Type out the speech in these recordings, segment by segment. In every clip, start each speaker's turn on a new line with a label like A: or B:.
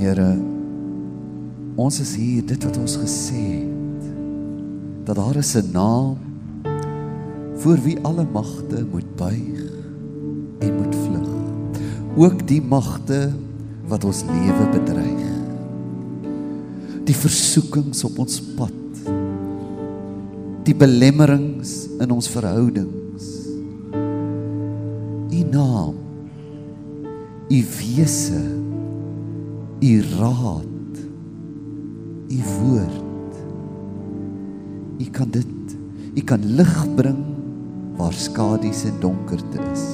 A: Here, ons is hier dit wat ons gesê het. Dat daar is 'n naam voor wie alle magte moet buig en moet vlug. Ook die magte wat ons lewe bedreig. Die versoekings op ons pad. Die belemmerings in ons verhoudings. U naam. U wese. U raad. U woord. U kan dit U kan lig bring waar skadu's en donkerte is.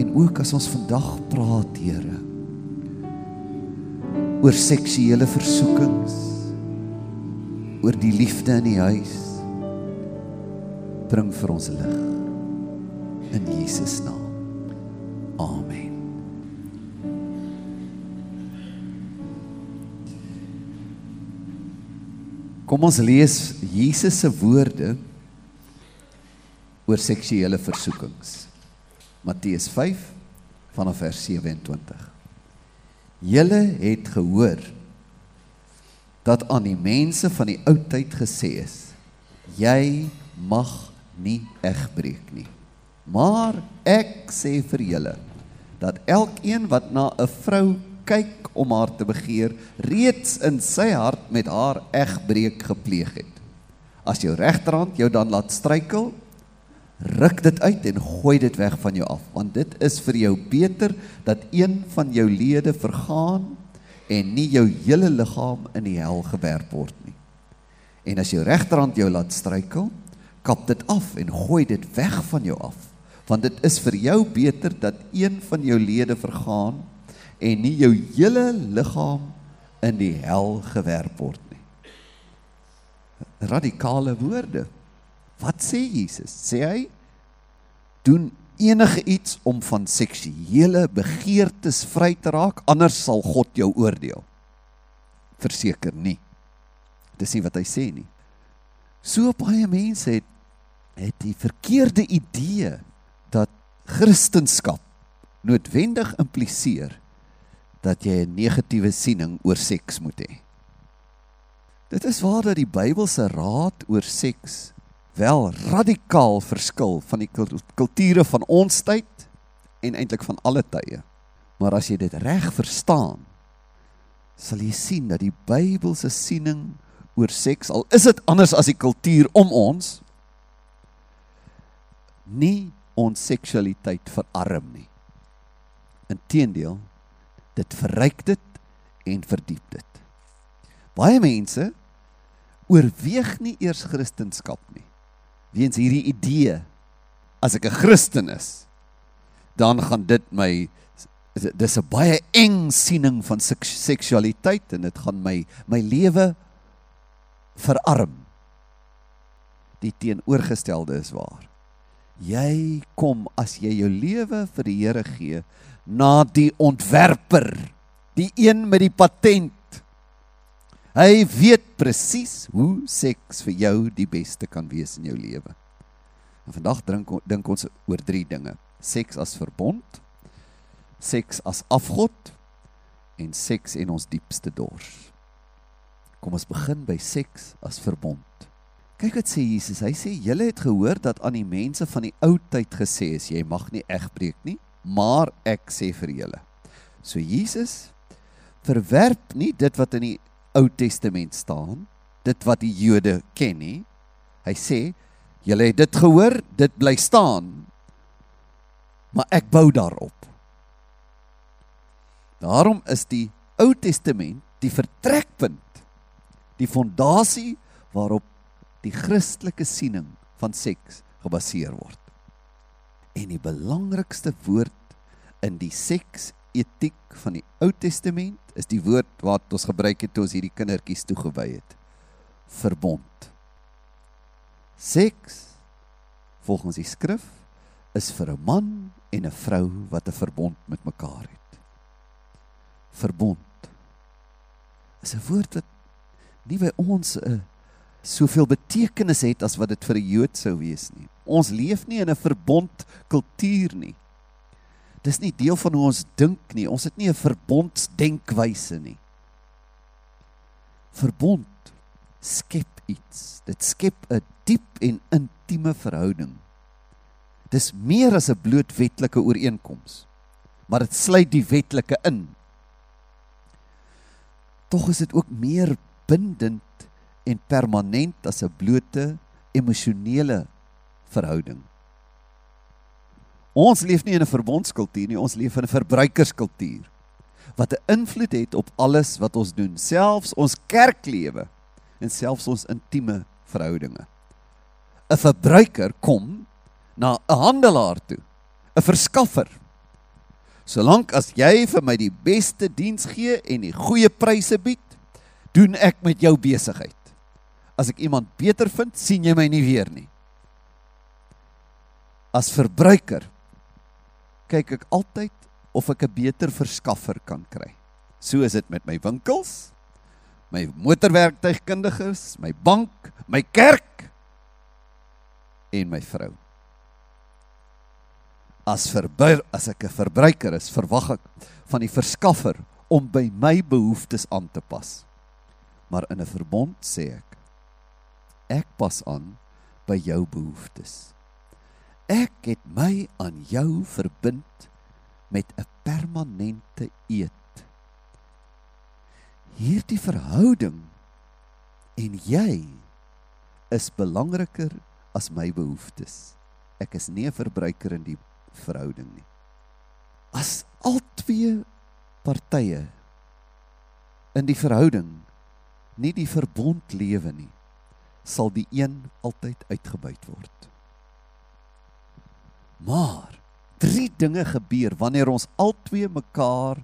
A: En ook as ons vandag praat, Here, oor seksuele versoekings, oor die liefde in die huis, bring vir ons lig in Jesus naam. Amen. Kom ons lees Jesus se woorde oor seksuele versoekings. Matteus 5 vanaf vers 27. Julle het gehoor dat aan die mense van die ou tyd gesê is: Jy mag nie egbreek nie. Maar ek sê vir julle dat elkeen wat na 'n vrou kyk om haar te begeer, reeds in sy hart met haar egbreek gepleeg het. As jou regterhand jou dan laat struikel, ruk dit uit en gooi dit weg van jou af, want dit is vir jou beter dat een van jou lede vergaan en nie jou hele liggaam in die hel gewerp word nie. En as jou regterhand jou laat struikel, kap dit af en gooi dit weg van jou af, want dit is vir jou beter dat een van jou lede vergaan en nie jou hele liggaam in die hel gewerp word nie. Radikale woorde. Wat sê Jesus? Sê hy doen enige iets om van seksuele begeertes vry te raak, anders sal God jou oordeel. Verseker nie. Dis nie wat hy sê nie. So baie mense het het die verkeerde idee dat Christendom noodwendig impliseer dat jy 'n negatiewe siening oor seks moet hê. Dit is waar dat die Bybelse raad oor seks wel radikaal verskil van die kulture van ons tyd en eintlik van alle tye. Maar as jy dit reg verstaan, sal jy sien dat die Bybelse siening oor seks al is dit anders as die kultuur om ons nie ons seksualiteit verarm nie. Inteendeel, dit verryk dit en verdiep dit. Baie mense oorweeg nie eers Christendom nie. Weens hierdie idee as ek 'n Christen is, dan gaan dit my dis 'n baie eng siening van seksualiteit en dit gaan my my lewe verarm. Die teenoorgestelde is waar. Jy kom as jy jou lewe vir die Here gee na die ontwerper, die een met die patent. Hy weet presies hoe seks vir jou die beste kan wees in jou lewe. En vandag dink dink ons oor drie dinge: seks as verbond, seks as afgod en seks en ons diepste dors. Kom ons begin by seks as verbond. Kyk wat sê Jesus. Hy sê julle het gehoor dat aan die mense van die ou tyd gesê is jy mag nie egbreek nie, maar ek sê vir julle. So Jesus verwerp nie dit wat in die Ou Testament staan, dit wat die Jode ken nie. Hy sê julle het dit gehoor, dit bly staan. Maar ek bou daarop. Daarom is die Ou Testament die vertrekpunt, die fondasie waarop die Christelike siening van seks gebaseer word. En die belangrikste woord in die seks etiek van die Ou Testament is die woord wat ons gebruik het toe ons hierdie kindertjies toegewy het. Verbond. Seks volgens die skrif is vir 'n man en 'n vrou wat 'n verbond met mekaar het. Verbond is 'n woord wat nie by ons 'n soveel betekenis het as wat dit vir 'n Jood sou wees nie. Ons leef nie in 'n verbond kultuur nie. Dis nie deel van hoe ons dink nie. Ons het nie 'n verbondsdenkwyse nie. Verbond skep iets. Dit skep 'n diep en intieme verhouding. Dis meer as 'n bloot wetlike ooreenkoms, maar dit sluit die wetlike in. Tog is dit ook meer bindend en permanent as 'n blote emosionele verhouding. Ons leef nie in 'n verbondskultuur nie, ons leef in 'n verbruikerskultuur wat 'n invloed het op alles wat ons doen, selfs ons kerklewe en selfs ons intieme verhoudinge. 'n Verbruiker kom na 'n handelaar toe, 'n verskaffer. Solank as jy vir my die beste diens gee en die goeie pryse bied, doen ek met jou besigheid. As ek iemand beter vind, sien jy my nie weer nie. As verbruiker kyk ek altyd of ek 'n beter verskaffer kan kry. So is dit met my winkels, my motorwerktuigkundiges, my bank, my kerk en my vrou. As verbuir as ek 'n verbruiker is, verwag ek van die verskaffer om by my behoeftes aan te pas. Maar in 'n verbond sê ek ek pas aan by jou behoeftes. Ek het my aan jou verbind met 'n permanente eed. Hierdie verhouding en jy is belangriker as my behoeftes. Ek is nie 'n verbruiker in die verhouding nie. As albei partye in die verhouding nie die verbond lewe nie, sal die een altyd uitgebuit word. Maar drie dinge gebeur wanneer ons albei mekaar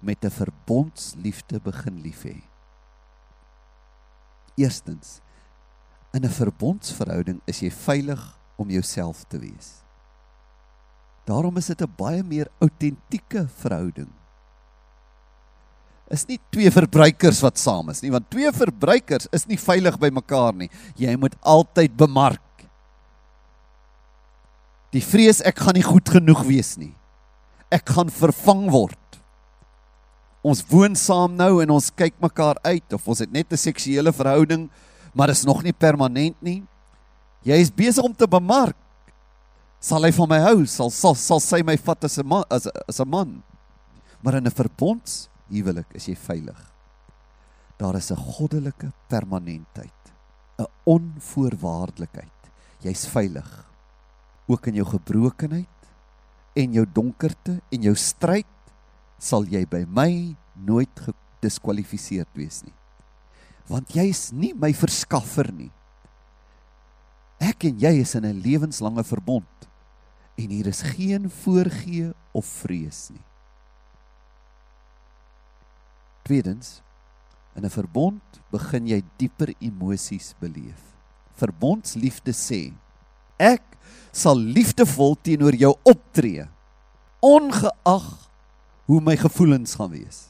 A: met 'n verbondsliefde begin lief hê. Eerstens, in 'n verbondsverhouding is jy veilig om jouself te wees. Daarom is dit 'n baie meer autentieke verhouding. Is nie twee verbruikers wat saam is nie, want twee verbruikers is nie veilig by mekaar nie. Jy moet altyd bemark Die vrees ek gaan nie goed genoeg wees nie. Ek gaan vervang word. Ons woon saam nou en ons kyk mekaar uit of ons het net 'n seksuele verhouding, maar is nog nie permanent nie. Jy is besig om te bemark. Sal hy van my hou? Sal sal, sal sy my vat as 'n as as 'n man? Maar in 'n verbonds huwelik is jy veilig. Daar is 'n goddelike permanentheid, 'n onvoorwaardelikheid. Jy's veilig ook in jou gebrokenheid en jou donkerte en jou stryd sal jy by my nooit gediskwalifiseerd wees nie. Want jy is nie my verskaffer nie. Ek en jy is in 'n lewenslange verbond en hier is geen voorgee of vrees nie. Tweedens, in 'n verbond begin jy dieper emosies beleef. Verbondsliefde sê ek sal liefdevol teenoor jou optree ongeag hoe my gevoelens gaan wees.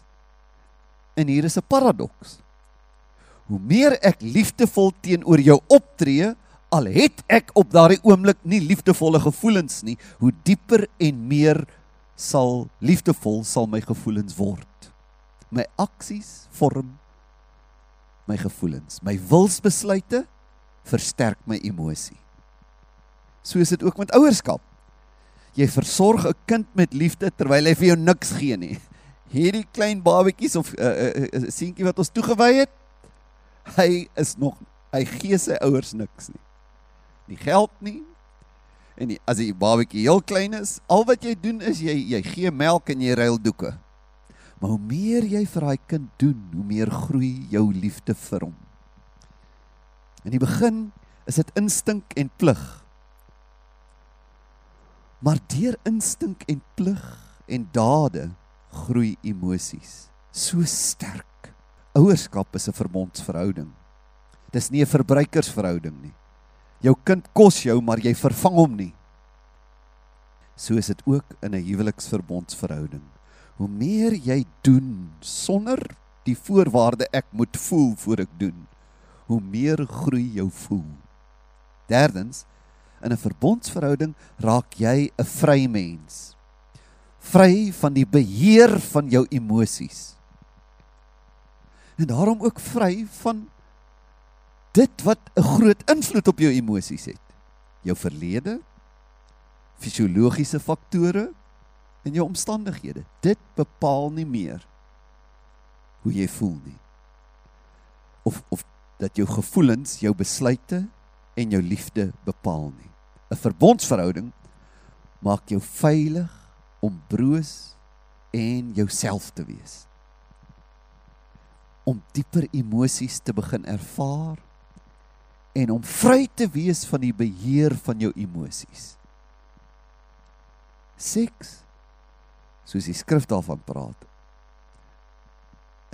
A: En hier is 'n paradoks. Hoe meer ek liefdevol teenoor jou optree, al het ek op daardie oomblik nie liefdevolle gevoelens nie, hoe dieper en meer sal liefdevol sal my gevoelens word. My aksies vorm my gevoelens. My wilsbesluite versterk my emosie. So is dit ook met ouerskap. Jy versorg 'n kind met liefde terwyl hy vir jou niks gee nie. Hierdie klein babetjies of 'n uh, uh, uh, seentjie wat ons toegewy het, hy is nog hy gee sy ouers niks nie. Nie geld nie. En die, as die babetjie heel klein is, al wat jy doen is jy jy gee melk en jy ruil doeke. Maar hoe meer jy vir daai kind doen, hoe meer groei jou liefde vir hom. In die begin is dit instink en plig. Maar deur instink en plig en dade groei emosies so sterk. Ouerskap is 'n verbondsverhouding. Dis nie 'n verbruikersverhouding nie. Jou kind kos jou, maar jy vervang hom nie. So is dit ook in 'n huweliksverbondsverhouding. Hoe meer jy doen sonder die voorwaarde ek moet voel voor ek doen, hoe meer groei jou voel. Derdens, in 'n verbondsverhouding raak jy 'n vry mens. Vry van die beheer van jou emosies. En daarom ook vry van dit wat 'n groot invloed op jou emosies het. Jou verlede, fisiologiese faktore en jou omstandighede. Dit bepaal nie meer hoe jy voel nie. Of of dat jou gevoelens jou besluite en jou liefde bepaal nie. 'n Verbondsverhouding maak jou veilig om broos en jouself te wees. Om dieper emosies te begin ervaar en om vry te wees van die beheer van jou emosies. Seks soos die skrif daarvan praat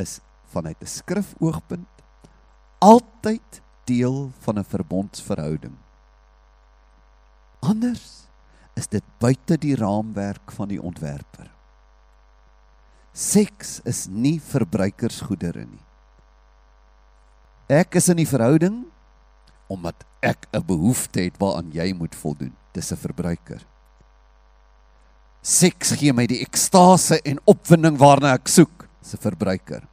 A: is vanuit 'n skrifoogpunt altyd deel van 'n verbondsverhouding. Anders is dit buite die raamwerk van die ontwerper. Seks is nie verbruikersgoedere nie. Ek is in die verhouding omdat ek 'n behoefte het waaraan jy moet voldoen. Dis 'n verbruiker. Seks gee my die ekstase en opwinding waarna ek soek. Dis 'n verbruiker.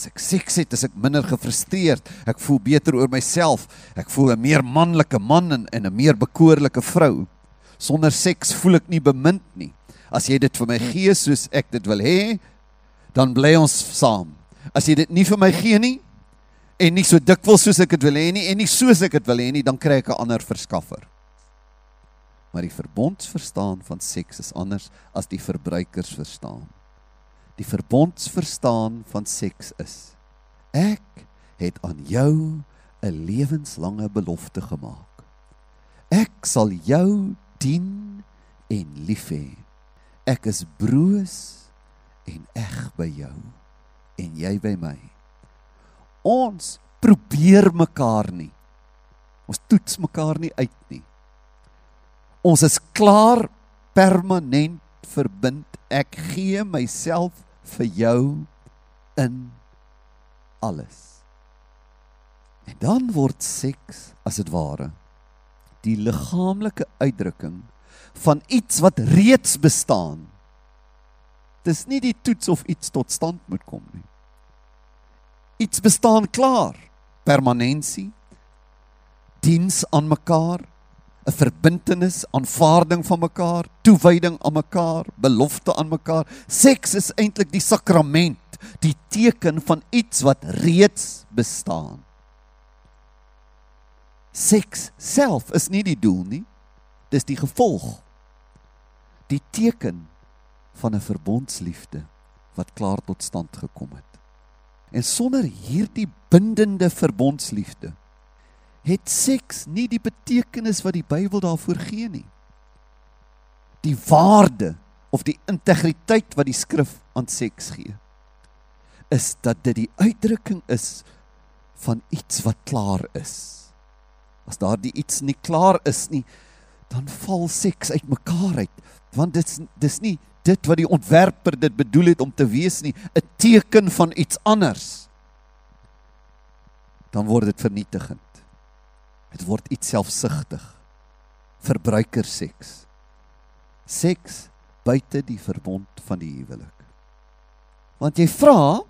A: As ek seks het, is ek minder gefrustreerd. Ek voel beter oor myself. Ek voel 'n meer manlike man en 'n meer bekoorlike vrou. Sonder seks voel ek nie bemind nie. As jy dit vir my gee soos ek dit wil hê, dan bly ons saam. As jy dit nie vir my gee nie en nie so dikwels soos ek dit wil hê nie en nie soos ek dit wil hê nie, dan kry ek 'n ander verskaffer. Maar die verbondsverstaan van seks is anders as die verbruikers verstaan. Die verbondsverstaan van seks is: ek het aan jou 'n lewenslange belofte gemaak. Ek sal jou dien en lief hê. Ek is broos en eg by jou en jy by my. Ons probeer mekaar nie. Ons toets mekaar nie uit nie. Ons is klaar permanent verbind. Ek gee myself vir jou in alles. En dan word seks as dit ware die liggaamlike uitdrukking van iets wat reeds bestaan. Dis nie die toets of iets tot stand moet kom nie. Iets bestaan klaar. Permanensie, diens aan mekaar, 'n verbintenis, aanvaarding van mekaar, toewyding aan mekaar, belofte aan mekaar. Seks is eintlik die sakrament, die teken van iets wat reeds bestaan. Seks self is nie die doel nie. Dis die gevolg. Die teken van 'n verbondsliefde wat klaar tot stand gekom het. En sonder hierdie bindende verbondsliefde het seks nie die betekenis wat die Bybel daarvoor gee nie. Die waarde of die integriteit wat die skrif aan seks gee is dat dit die uitdrukking is van iets wat klaar is. As daardie iets nie klaar is nie, dan val seks uitmekaar uit, want dit dis nie dit wat die ontwerper dit bedoel het om te wees nie, 'n teken van iets anders. Dan word dit vernietigend. Dit word iets selfsugtig. Verbruikerseks. Seks buite die verbond van die huwelik. Want jy vra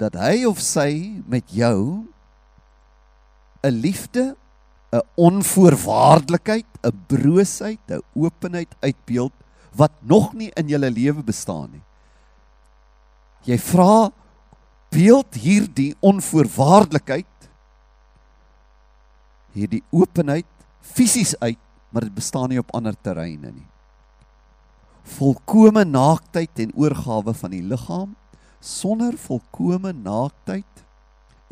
A: dat hy of sy met jou 'n liefde, 'n onvoorwaardelikheid, 'n broosheid, 'n openheid uitbeeld wat nog nie in julle lewe bestaan nie. Jy vra beeld hierdie onvoorwaardelikheid hierdie openheid fisies uit, maar dit bestaan nie op ander terreine nie. Volkomme naaktheid en oorgawe van die liggaam sonder volkomme naaktheid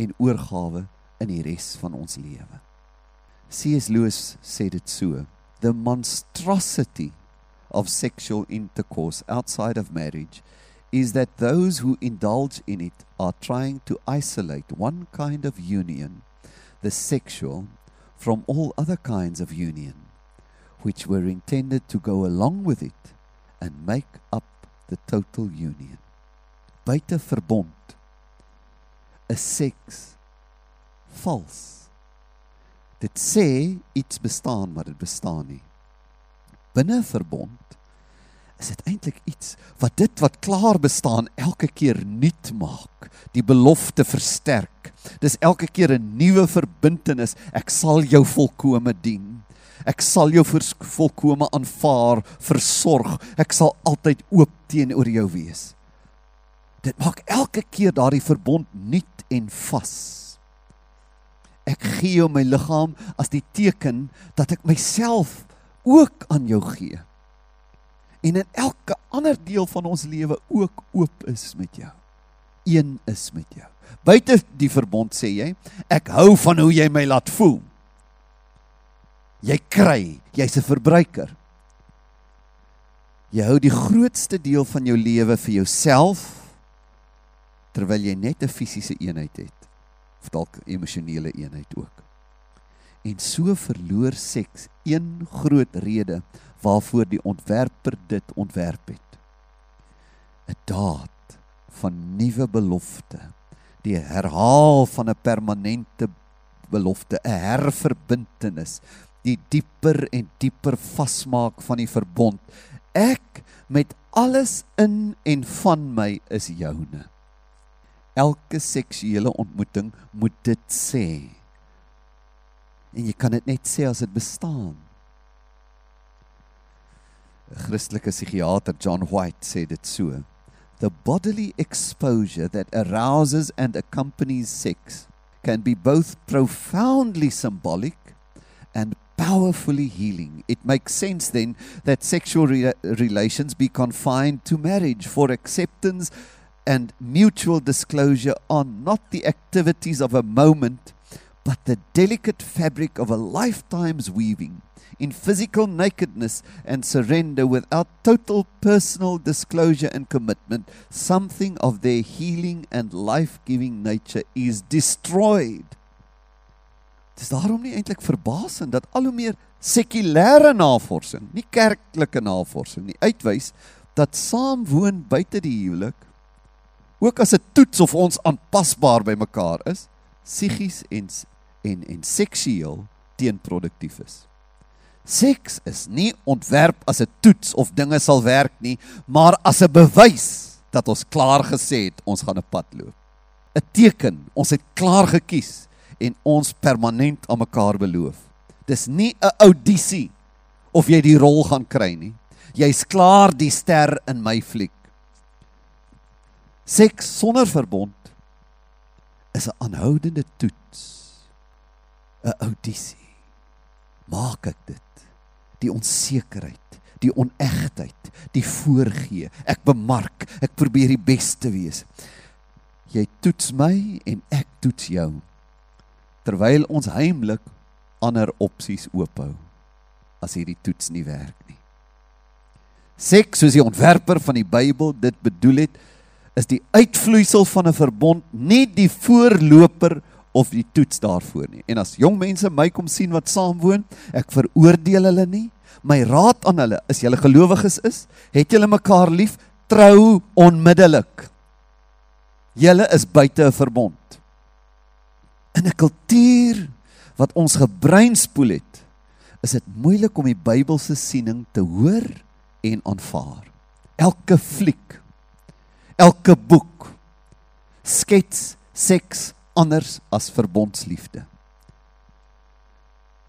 A: en oorgawe in die res van ons lewe. C.S. Lewis sê dit so: The monstrosity of sexual intercourse outside of marriage is that those who indulge in it are trying to isolate one kind of union, the sexual, from all other kinds of union, which were intended to go along with it and make up the total union. Buite verbond is seks vals. Dit sê iets bestaan, maar dit bestaan nie. Binne verbond is dit eintlik iets wat dit wat klaar bestaan elke keer nuut maak, die belofte versterk. Dis elke keer 'n nuwe verbintenis. Ek sal jou volkome dien. Ek sal jou volkome aanvaar, versorg. Ek sal altyd oop teenoor jou wees. Dit maak elke keer daardie verbond nuut en vas. Ek gee jou my liggaam as die teken dat ek myself ook aan jou gee. En in elke ander deel van ons lewe ook oop is met jou. Een is met jou. Buite die verbond sê jy, ek hou van hoe jy my laat voel. Jy kry, jy's 'n verbruiker. Jy hou die grootste deel van jou lewe vir jouself terwyl jy net 'n fisiese eenheid het of dalk emosionele eenheid ook. En so verloor seks een groot rede waarvoor die ontwerper dit ontwerp het. 'n Daad van nuwe belofte, die herhaal van 'n permanente belofte, 'n herverbintenis, die dieper en dieper vasmaak van die verbond. Ek met alles in en van my is joune. Elke seksuele ontmoeting moet dit sê. En jy kan dit net sê as dit bestaan. 'n Christelike psigiater John White sê dit so. The bodily exposure that arouses and accompanies sex can be both profoundly symbolic and powerfully healing. It makes sense then that sexual re relations be confined to marriage for acceptance and mutual disclosure are not the activities of a moment, but the delicate fabric of a lifetime's weaving in physical nakedness and surrender without total personal disclosure and commitment, something of their healing and life giving nature is destroyed. Dit is daarom nie eintlik verbasend dat al hoe meer sekulêre navorsing, nie kerklike navorsing nie, uitwys dat saamwoon buite die huwelik ook as 'n toets of ons aanpasbaar by mekaar is, psigies en en en seksueel teenproduktief is. Seks is nie ontwerp as 'n toets of dinge sal werk nie, maar as 'n bewys dat ons klaar gesê het ons gaan 'n pad loop. 'n Teken, ons het klaar gekies en ons permanent aan mekaar beloof. Dis nie 'n audisie of jy die rol gaan kry nie. Jy's klaar die ster in my fliek. Seks sonder verbond is 'n aanhoudende toets. 'n Audisie. Maak ek dit? Die onsekerheid, die onegtheid, die voorgee. Ek bemark, ek probeer die beste wees. Jy toets my en ek toets jou. Terwyl ons heimlik ander opsies oophou as hierdie toets nie werk nie. Seks soos die ontwerper van die Bybel dit bedoel het, is die uitvloeisel van 'n verbond nie die voorloper of die toets daarvoor nie. En as jong mense my kom sien wat saamwoon, ek veroordeel hulle nie. My raad aan hulle is julle gelowiges is, het julle mekaar lief, trou onmiddellik. Julle is buite 'n verbond. In 'n kultuur wat ons gebreinspoel het, is dit moeilik om die Bybelse siening te hoor en aanvaar. Elke fliek elke boek skets seks anders as verbondsliefde.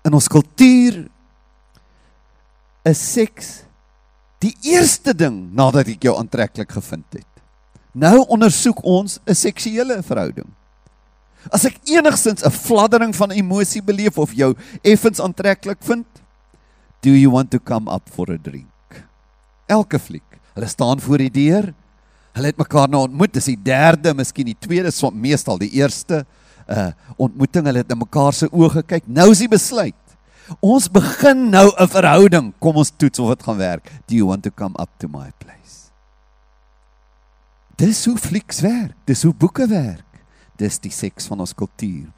A: In ons kultuur is seks die eerste ding nadat ek jou aantreklik gevind het. Nou ondersoek ons 'n seksuele verhouding. As ek enigstens 'n fladdering van emosie beleef of jou effens aantreklik vind, do you want to come up for a drink? Elke fliek, hulle staan voor die deur Hulle het mekaar nou ontmoet. Dis die derde, miskien die tweede, so meestal die eerste uh ontmoeting. Hulle het in mekaar se oë gekyk. Nou is die besluit. Ons begin nou 'n verhouding. Kom ons toets of dit gaan werk. Do you want to come up to my place? Dis hoe flieks werk. Dis hoe boeke werk. Dis die seks van ons kultuur.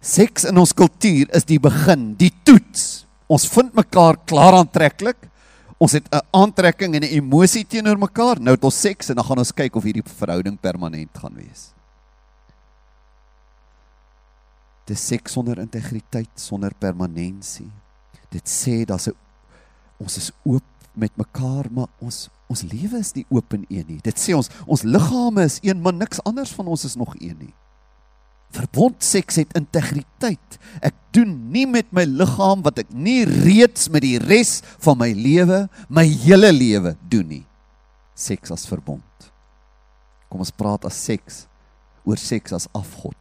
A: Seks in ons kultuur is die begin, die toets. Ons vind mekaar klaar aantreklik ons het 'n aantrekking en 'n emosie teenoor mekaar. Nou het ons seks en dan gaan ons kyk of hierdie verhouding permanent gaan wees. Dit seks sonder integriteit, sonder permanensie. Dit sê daar's 'n ons is oop met mekaar, maar ons ons lewe is nie oop en een nie. Dit sê ons ons liggame is een, maar niks anders van ons is nog een nie. Verbond seks het integriteit. Ek doen nie met my liggaam wat ek nie reeds met die res van my lewe, my hele lewe doen nie. Seks as verbond. Kom ons praat as seks oor seks as afgod.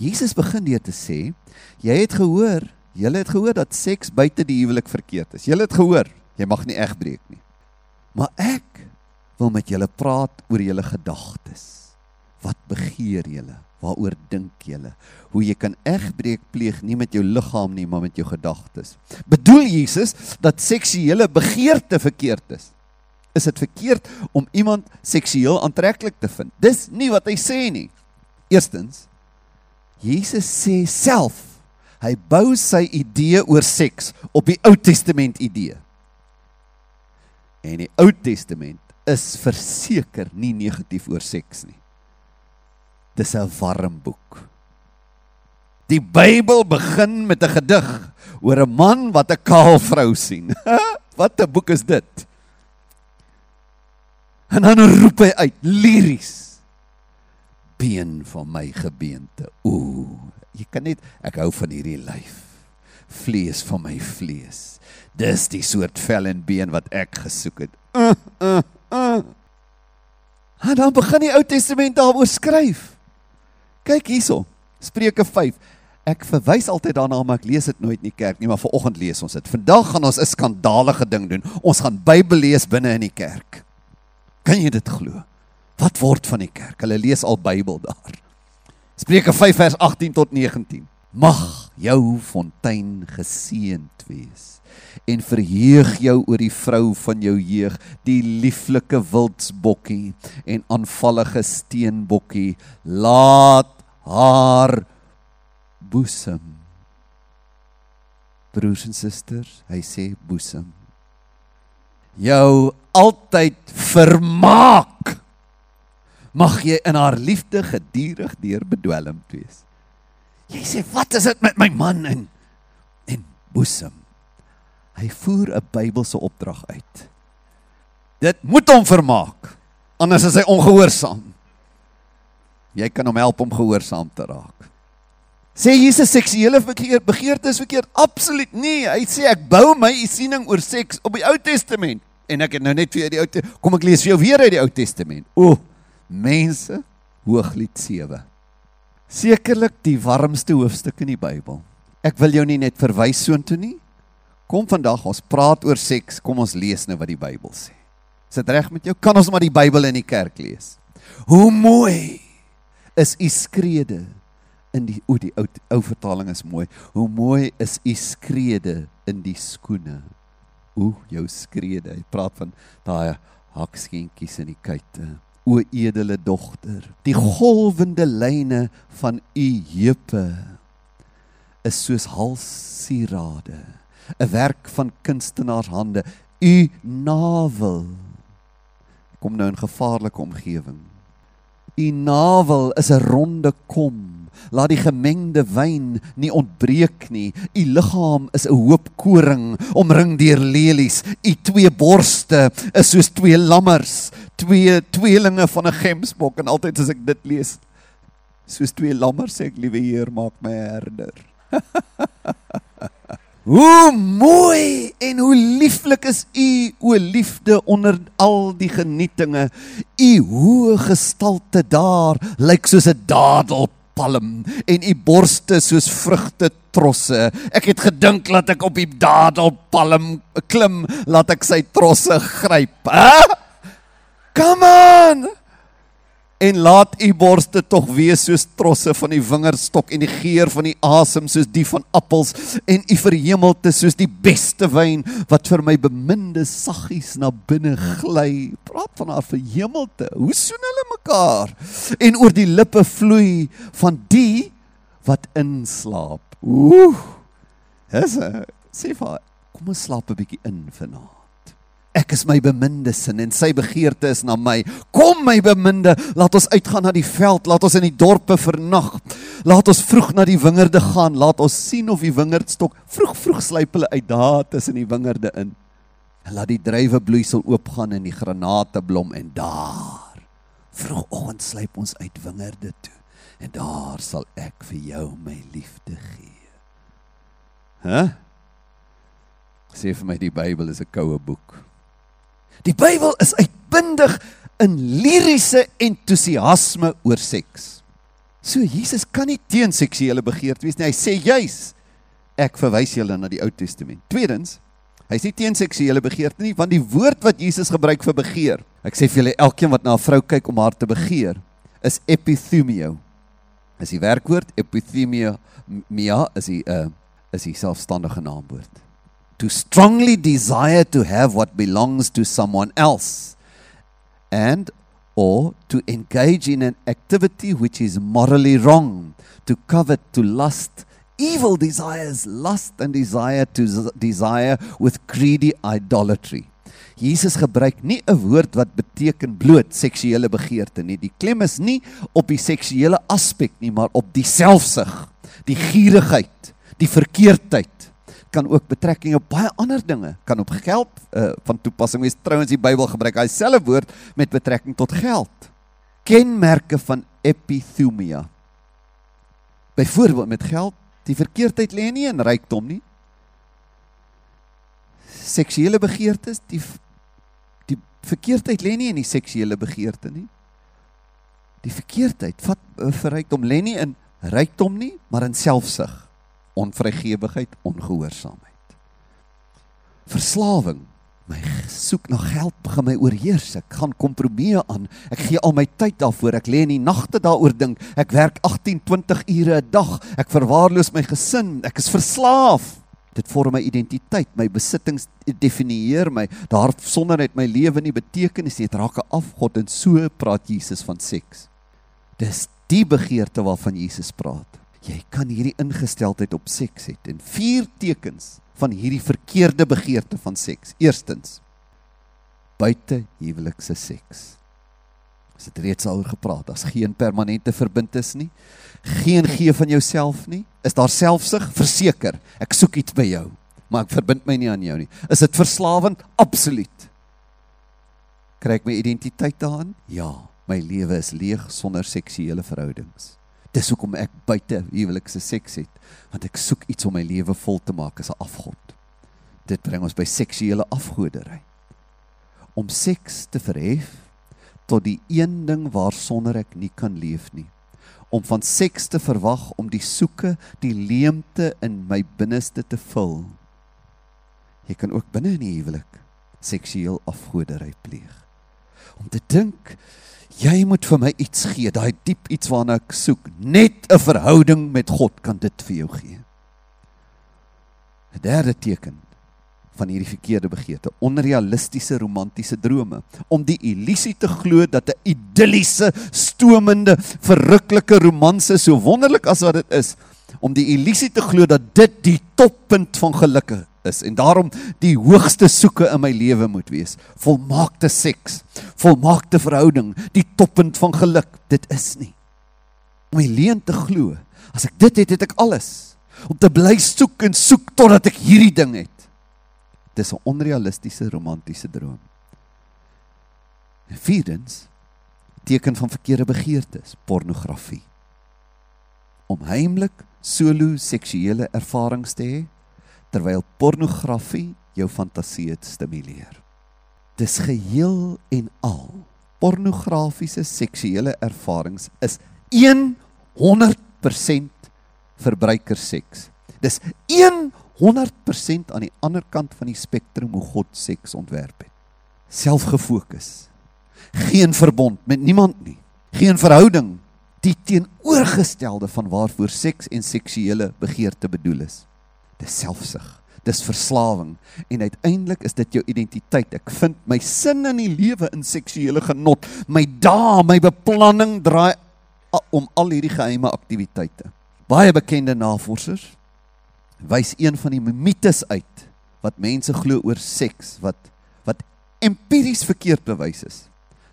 A: Jesus begin deur te sê, jy het gehoor, jy het gehoor dat seks buite die huwelik verkeerd is. Jy het gehoor, jy mag nie egbreek nie. Maar ek wil met julle praat oor julle gedagtes. Wat begeer julle? Waaroor dink julle? Hoe jy kan egbreek pleeg nie met jou liggaam nie, maar met jou gedagtes. Bedoel Jesus dat seksuele begeerte verkeerd is? Is dit verkeerd om iemand seksueel aantreklik te vind? Dis nie wat hy sê nie. Eerstens, Jesus sê self, hy bou sy idee oor seks op die Ou Testament idee. En die Ou Testament is verseker nie negatief oor seks nie. Dis 'n warm boek. Die Bybel begin met 'n gedig oor 'n man wat 'n kaal vrou sien. wat 'n boek is dit? En dan roep hy uit liries. Been van my gebeente. Ooh, jy kan net ek hou van hierdie lyf. Vlees van my vlees. Dis die soort vel en been wat ek gesoek het. Uh, uh, uh. En dan begin die Ou Testament daaroor skryf. Kyk hierso. Spreuke 5. Ek verwys altyd daarna maar ek lees dit nooit in die kerk nie, maar vanoggend lees ons dit. Vandag gaan ons 'n skandalige ding doen. Ons gaan Bybel lees binne in die kerk. Kan jy dit glo? Wat word van die kerk? Hulle lees al Bybel daar. Spreuke 5 vers 18 tot 19. Mag jou fontein geseënd wees en verheug jou oor die vrou van jou jeug, die lieflike wildsbokkie en aanvallige steenbokkie. Laat haar boesem. Broers en susters, hy sê boesem. Jou altyd vermaak. Mag jy in haar liefde gedurig deur bedwelm wees. Jy sê wat is dit met my man en en boesem? Hy voer 'n Bybelse opdrag uit. Dit moet hom vermaak. Anders is hy ongehoorsaam. Jy kan hom help om gehoorsaam te raak. Sê Jesus seksuele verkeer begeerte is verkeerd? Absoluut nie. Hy sê ek bou my siening oor seks op die Ou Testament en ek het nou net vir die Ou kom ek lees vir jou weer uit die Ou Testament. O, mense, Hooglied 7. Sekerlik die warmste hoofstuk in die Bybel. Ek wil jou nie net verwys soontoe nie. Kom vandag ons praat oor seks, kom ons lees nou wat die Bybel sê. Is dit reg met jou? Kan ons maar die Bybel in die kerk lees? Hoe mooi is u skrede in die o die ou ou vertaling is mooi. Hoe mooi is u skrede in die skoene. O jou skrede. Hy praat van daai hakskeentjies in die kuite. O edele dogter, die golwende lyne van u heupe is soos halssierade 'n werk van kunstenaars hande. U navel kom nou in gevaarlike omgewing. U navel is 'n ronde kom. Laat die gemengde wyn nie ontbreek nie. U liggaam is 'n hoop koring omring deur lelies. U twee borste is soos twee lammers, twee tweelinge van 'n gemsbok en altyd as ek dit lees, soos twee lammers sê ek liewe Heer maak my herder. Hoe mooi en hoe lieflik is u o liefde onder al die genietinge. U hoë gestalte daar lyk soos 'n dadelpalm en u borste soos vrugte trosse. Ek het gedink laat ek op die dadelpalm klim, laat ek sy trosse gryp. Hæ? Come on! En laat u borste tog wees soos trosse van die wingerdstok en die geur van die asem soos die van appels en u verhemelte soos die beste wyn wat vir my beminde saggies na binne gly. Praat van haar verhemelte. Hoe soen hulle mekaar? En oor die lippe vloei van die wat inslaap. Ooh dis sê vir kom ons slaap 'n bietjie in vanaand Ek is my beminde sin en sy begeerte is na my. Kom my beminde, laat ons uitgaan na die veld, laat ons in die dorpe vernag. Laat ons vroeg na die wingerde gaan, laat ons sien of die wingerdstok vroeg vroeg sluip hulle uit daar tussen die wingerde in. Laat die druiwebloeisel oopgaan en die granate blom en daar vroegoggend sluip ons uit wingerde toe en daar sal ek vir jou my liefde gee. Hæ? Huh? Sê vir my die Bybel is 'n koue boek. Die Bybel is uitbundig in liriese entoesiasme oor seks. So Jesus kan nie teen seksuele begeerte wees nie. Hy sê juis ek verwys julle na die Ou Testament. Tweedens, hy's nie teen seksuele begeerte nie, want die woord wat Jesus gebruik vir begeer. Ek sê vir julle elkeen wat na 'n vrou kyk om haar te begeer, is epithumio. Is die werkwoord epithumio mia is die uh is die selfstandige naamwoord. To strongly desire to have what belongs to someone else and or to engage in an activity which is morally wrong, to covet, to lust, evil desires, lust and desire to desire with greedy idolatry. Jesus gebruik nie 'n woord wat beteken bloot seksuele begeerte nie. Die klem is nie op die seksuele aspek nie, maar op die selfsug, die gierigheid, die verkeerdheid kan ook betrekking op baie ander dinge, kan op geld uh, van toepassing wees. Trouens die Bybel gebruik hy selfe woord met betrekking tot geld. Kenmerke van epithumia. Byvoorbeeld met geld, die verkeerdheid lê nie in rykdom nie. Seksuele begeertes, die die verkeerdheid lê nie in die seksuele begeerte nie. Die verkeerdheid vat uh, vir rykdom lê nie in rykdom nie, maar in selfsug onvrygewigheid, ongehoorsaamheid. Verslawing. My soek na geld begin my oorheers. Ek gaan kompromieë aan. Ek gee al my tyd daarvoor. Ek lê in die nagte daaroor dink. Ek werk 18, 20 ure 'n dag. Ek verwaarloos my gesin. Ek is verslaaf. Dit vorm my identiteit, my besittings definieer my. Daar sonder net my lewe nie betekenis nie. Dit raak 'n afgod en so praat Jesus van seks. Dis die begeerte waarvan Jesus praat jy kan hierdie ingesteldheid op seks hê en vier tekens van hierdie verkeerde begeerte van seks. Eerstens buite huwelikse seks. Ons het reeds al gepraat, daar's geen permanente verbintenis nie. Geen gee van jouself nie. Is daar selfsug? Verseker, ek soek iets by jou, maar ek verbind my nie aan jou nie. Is dit verslawend? Absoluut. Kry ek my identiteit daarin? Ja, my lewe is leeg sonder seksuele verhoudings. Dis hoekom ek buite huwelikse seks het, want ek soek iets om my lewe vol te maak as 'n afgod. Dit bring ons by seksuele afgoderry. Om seks te verhef tot die een ding waarsonder ek nie kan leef nie. Om van seks te verwag om die soeke, die leemte in my binneste te vul. Jy kan ook binne in die huwelik seksueel afgoderry pleeg. Om te dink Jy moet vir my iets gee, daai diep iets waarna ek soek. Net 'n verhouding met God kan dit vir jou gee. 'n Derde teken van hierdie verkeerde begeerte, onrealistiese romantiese drome, om die illusie te glo dat 'n idilliese, stomende, verruklike romanse so wonderlik as wat dit is, om die illusie te glo dat dit die toppunt van geluk is en daarom die hoogste soeke in my lewe moet wees. Volmaakte seks, volmaakte verhouding, die toppunt van geluk. Dit is nie. Om my leen te glo, as ek dit het, het ek alles. Om te bly soek en soek totdat ek hierdie ding het. Dis 'n onrealistiese romantiese droom. En vierdens, teken van verkeerde begeertes, pornografie. Om heimlik solo seksuele ervarings te hê terwyl pornografie jou fantasie stimuleer. Dis geheel en al. Pornografiese seksuele ervarings is 100% verbruikerseks. Dis 100% aan die ander kant van die spektrum hoe God seks ontwerp het. Selfgefokus. Geen verbond met niemand nie. Geen verhouding. Die teenoorgestelde van waarvoor seks en seksuele begeerte bedoel is dis selfsug. Dis verslawing en uiteindelik is dit jou identiteit. Ek vind my sin in die lewe in seksuele genot. My dae, my beplanning draai om al hierdie geheime aktiwiteite. Baie bekende navorsers wys een van die mites uit wat mense glo oor seks wat wat empiries verkeerd bewys is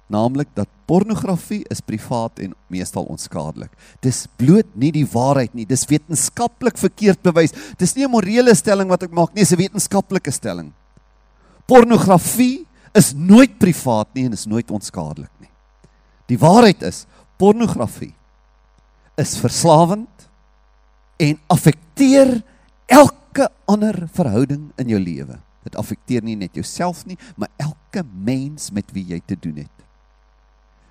A: naamlik dat pornografie is privaat en meestal onskadelik. Dis bloot nie die waarheid nie, dis wetenskaplik verkeerd bewys. Dis nie 'n morele stelling wat ek maak nie, dis 'n wetenskaplike stelling. Pornografie is nooit privaat nie en is nooit onskadelik nie. Die waarheid is, pornografie is verslawend en affekteer elke ander verhouding in jou lewe. Dit affekteer nie net jouself nie, maar elke mens met wie jy te doen het.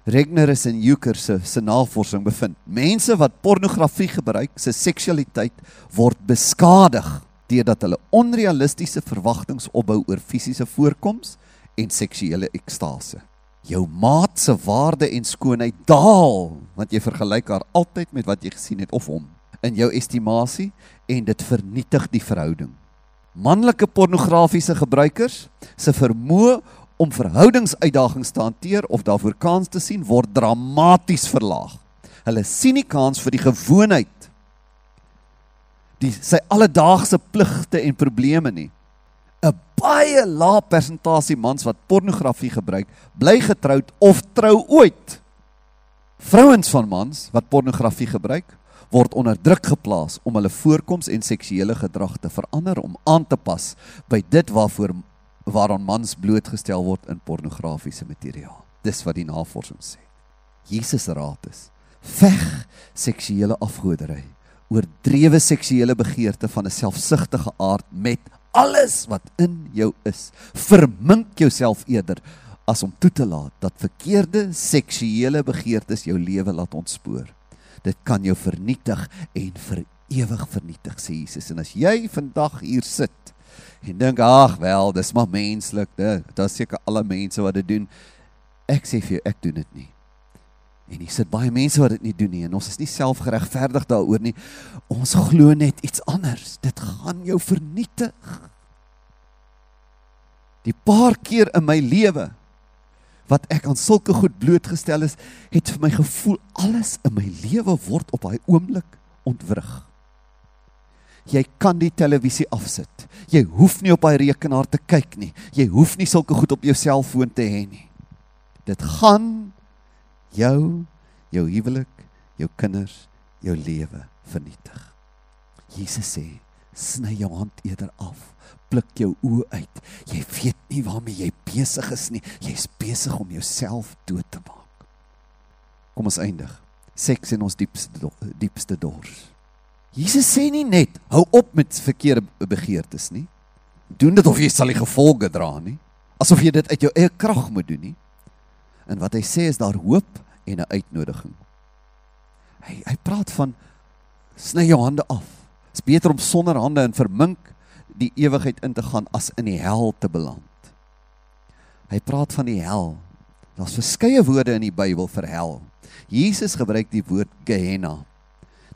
A: Regner is in Euker se se navorsing bevind. Mense wat pornografie gebruik, se seksualiteit word beskadig deurdat hulle onrealistiese verwagtinge opbou oor fisiese voorkoms en seksuele ekstase. Jou maat se waarde en skoonheid daal want jy vergelyk haar altyd met wat jy gesien het of hom in jou estimasie en dit vernietig die verhouding. Manlike pornografiese gebruikers se vermoë om verhoudingsuitdagings te hanteer of daarvoor kans te sien word dramaties verlaag. Hulle sien nie kans vir die gewoonheid die sy alledaagse pligte en probleme nie. 'n Baie lae persentasie mans wat pornografie gebruik, bly getroud of trou ooit. Vrouens van mans wat pornografie gebruik, word onder druk geplaas om hulle voorkoms en seksuele gedrag te verander om aan te pas by dit waarvoor waaraan mans blootgestel word in pornografiese materiaal. Dis wat die navorsing sê. Jesus raad is: veg seksuele afgoderry, oordrewe seksuele begeerte van 'n selfsugtige aard met alles wat in jou is. Vermink jouself eerder as om toe te laat dat verkeerde seksuele begeertes jou lewe laat ontspoor. Dit kan jou vernietig en vir ewig vernietig, sê Jesus. En as jy vandag hier sit en dink ag wel, dis maar menslik, dit is seker alle mense wat dit doen. Ek sê vir jou, ek doen dit nie. En hier sit baie mense wat dit nie doen nie en ons is nie selfgeregverdig daaroor nie. Ons glo net iets anders. Dit gaan jou vernietig. Die paar keer in my lewe wat ek aan sulke goed blootgestel is, het vir my gevoel alles in my lewe word op daai oomblik ontwrig jy kan die televisie afsit. Jy hoef nie op daai rekenaar te kyk nie. Jy hoef nie sulke goed op jou selfoon te hê nie. Dit gaan jou, jou huwelik, jou kinders, jou lewe vernietig. Jesus sê, sny jou hand eerder af. Pluk jou oë uit. Jy weet nie waarmee jy besig is nie. Jy's besig om jouself dood te maak. Kom ons eindig. Seks in ons diepste diepste dors. Jesus sê nie net hou op met verkeerde begeertes nie. Doen dit of jy sal die gevolge dra nie. Asof jy dit uit jou eie krag moet doen nie. En wat hy sê is daar hoop en 'n uitnodiging. Hy hy praat van sny jou hande af. Dit is beter om sonder hande en vermink die ewigheid in te gaan as in die hel te beland. Hy praat van die hel. Daar's verskeie woorde in die Bybel vir hel. Jesus gebruik die woord Gehenna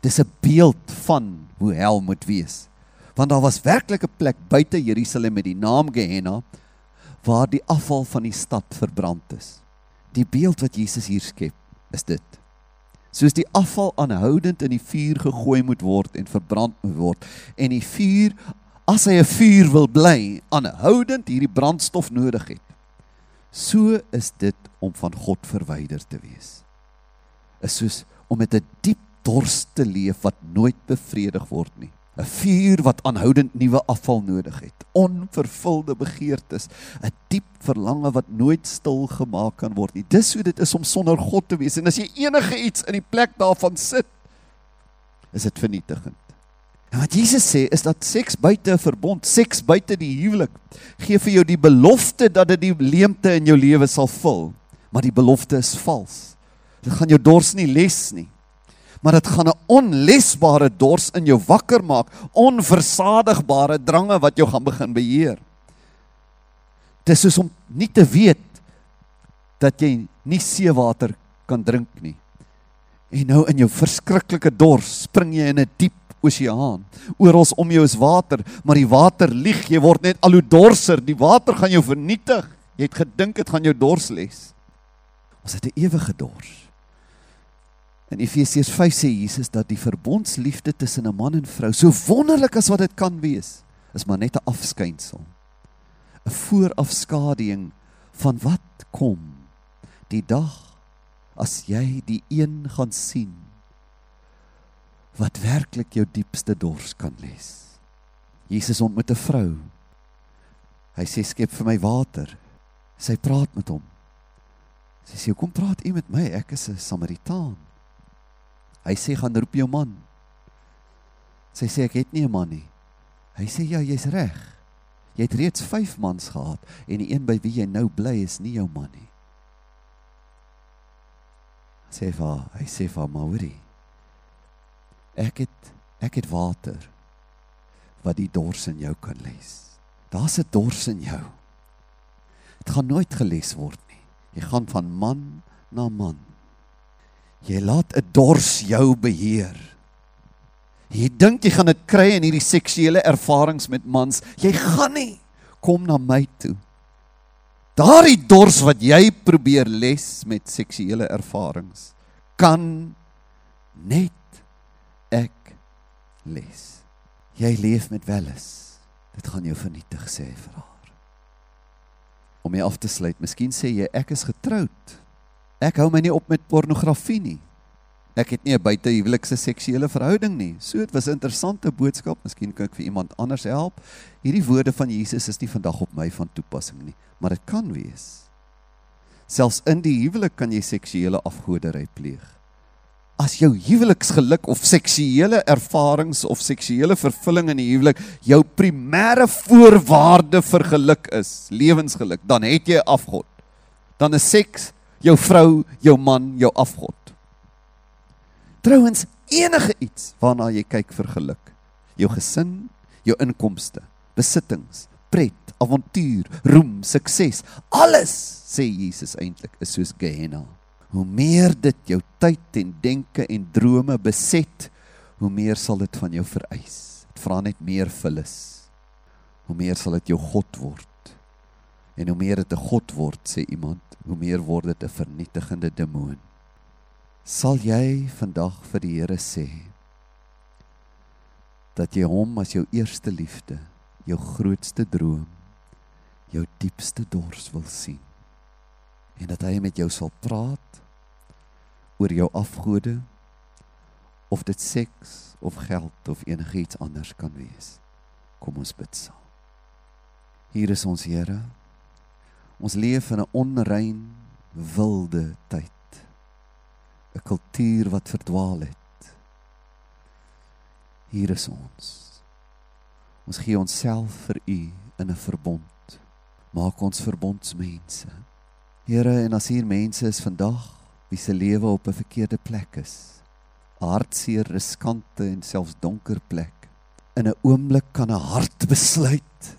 A: Dis 'n beeld van hoe hel moet wees. Want daar was werklik 'n plek buite Jerusalem met die naam Gehenna waar die afval van die stad verbrand is. Die beeld wat Jesus hier skep, is dit. Soos die afval aanhoudend in die vuur gegooi moet word en verbrand moet word en die vuur as hy 'n vuur wil bly, aanhoudend hierdie brandstof nodig het. So is dit om van God verwyder te wees. Is soos om met 'n diep dors te leef wat nooit bevredig word nie. 'n Vuur wat aanhoudend nuwe afval nodig het. Onvervulde begeertes, 'n diep verlange wat nooit stil gemaak kan word nie. Dis hoe dit is om sonder God te wees. En as jy enige iets in die plek daarvan sit, is dit vernietigend. En wat Jesus sê is dat seks buite 'n verbond, seks buite die huwelik, gee vir jou die belofte dat dit die leemte in jou lewe sal vul, maar die belofte is vals. Dit gaan jou dors nie les nie maar dit gaan 'n onlesbare dors in jou wakker maak, onversadigbare drange wat jou gaan begin beheer. Dis soos om nie te weet dat jy nie seewater kan drink nie. En nou in jou verskriklike dors spring jy in 'n diep oseaan. Oral om jou is water, maar die water lieg, jy word net al hoe dorser. Die water gaan jou vernietig. Jy het gedink dit gaan jou dors les. Ons het 'n ewige dors. In Efesiërs 5 sê Jesus dat die verbondsliefde tussen 'n man en vrou, so wonderlik as wat dit kan wees, is maar net 'n afskynsel. 'n Voorafskaduwing van wat kom die dag as jy die een gaan sien wat werklik jou diepste dors kan les. Jesus ontmoet 'n vrou Hy sê skep vir my water. Sy praat met hom. Sy sê kom praat u met my, ek is 'n Samaritaan. Hy sê gaan roep jou man. Sy sê ek het nie 'n man nie. Hy sê ja, jy's reg. Jy het reeds 5 mans gehad en die een by wie jy nou bly is nie jou man nie. Sê vir hy sê vir Mauri. Ek het ek het water wat die dors in jou kan les. Daar's 'n dors in jou. Dit gaan nooit geles word nie. Jy gaan van man na man. Jy laat 'n dors jou beheer. Jy dink jy gaan dit kry in hierdie seksuele ervarings met mans. Jy gaan nie. Kom na my toe. Daardie dors wat jy probeer les met seksuele ervarings kan net ek les. Jy leef met welis. Dit gaan jou vernietig sê vir haar. Om jy af te sluit, miskien sê jy ek is getroud. Ek hou my nie op met pornografie nie. Ek het nie 'n buitehuwelikse seksuele verhouding nie. So dit was 'n interessante boodskap. Miskien kan ek vir iemand anders help. Hierdie woorde van Jesus is nie vandag op my van toepassing nie, maar dit kan wees. Selfs in die huwelik kan jy seksuele afgoderry pleeg as jou huweliksgeluk of seksuele ervarings of seksuele vervulling in die huwelik jou primêre voorwaarde vir geluk is, lewensgeluk, dan het jy afgod. Dan is seks jou vrou, jou man, jou afgod. Trouwens, enige iets waarna jy kyk vir geluk, jou gesin, jou inkomste, besittings, pret, avontuur, roem, sukses, alles sê Jesus eintlik is soos Gehenna hoe meer dit jou tyd en denke en drome beset, hoe meer sal dit van jou vereis. Dit vra net meer vullis. Hoe meer sal dit jou God word. En hoe meer dit 'n God word, sê iemand, hoe meer word dit 'n vernietigende demoon. Sal jy vandag vir die Here sê dat jy hom as jou eerste liefde, jou grootste droom, jou diepste dors wil sien? en dat hy met jou sal praat oor jou afgode of dit seks of geld of enigiets anders kan wees. Kom ons bid saam. Hier is ons Here. Ons leef in 'n onrein, wilde tyd. 'n Kultuur wat verdwaal het. Hier is ons. Ons gee onsself vir U in 'n verbond. Maak ons verbondsmense. Here, en as hier mense is vandag wie se lewe op 'n verkeerde plek is, hartseer, riskante en selfs donker plek, in 'n oomblik kan 'n hart besluit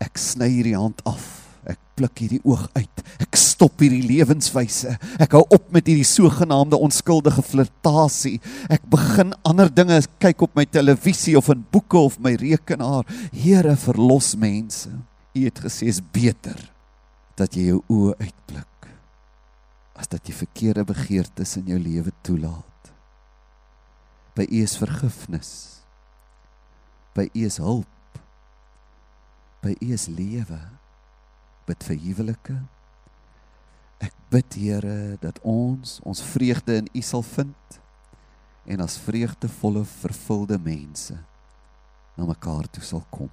A: ek sny hierdie hand af. Ek pluk hierdie oog uit. Ek stop hierdie lewenswyse. Ek hou op met hierdie sogenaamde onskuldige flirtasie. Ek begin ander dinge kyk op my televisie of in boeke of my rekenaar. Here, verlos mense. U het gesê is beter dat jy jou oë uitblik as dat jy verkeerde begeertes in jou lewe toelaat. By U is vergifnis. By U is hulp. By U is lewe. Bid vir huwelike. Ek bid Here dat ons ons vreugde in U sal vind en as vreugdevolle vervulde mense na mekaar toe sal kom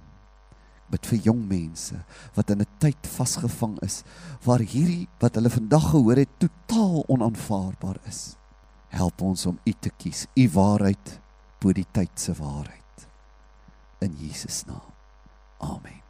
A: bid vir jong mense wat in 'n tyd vasgevang is waar hierdie wat hulle vandag gehoor het totaal onaanvaarbaar is. Help ons om U te kies, U waarheid bo die tyd se waarheid. In Jesus naam. Amen.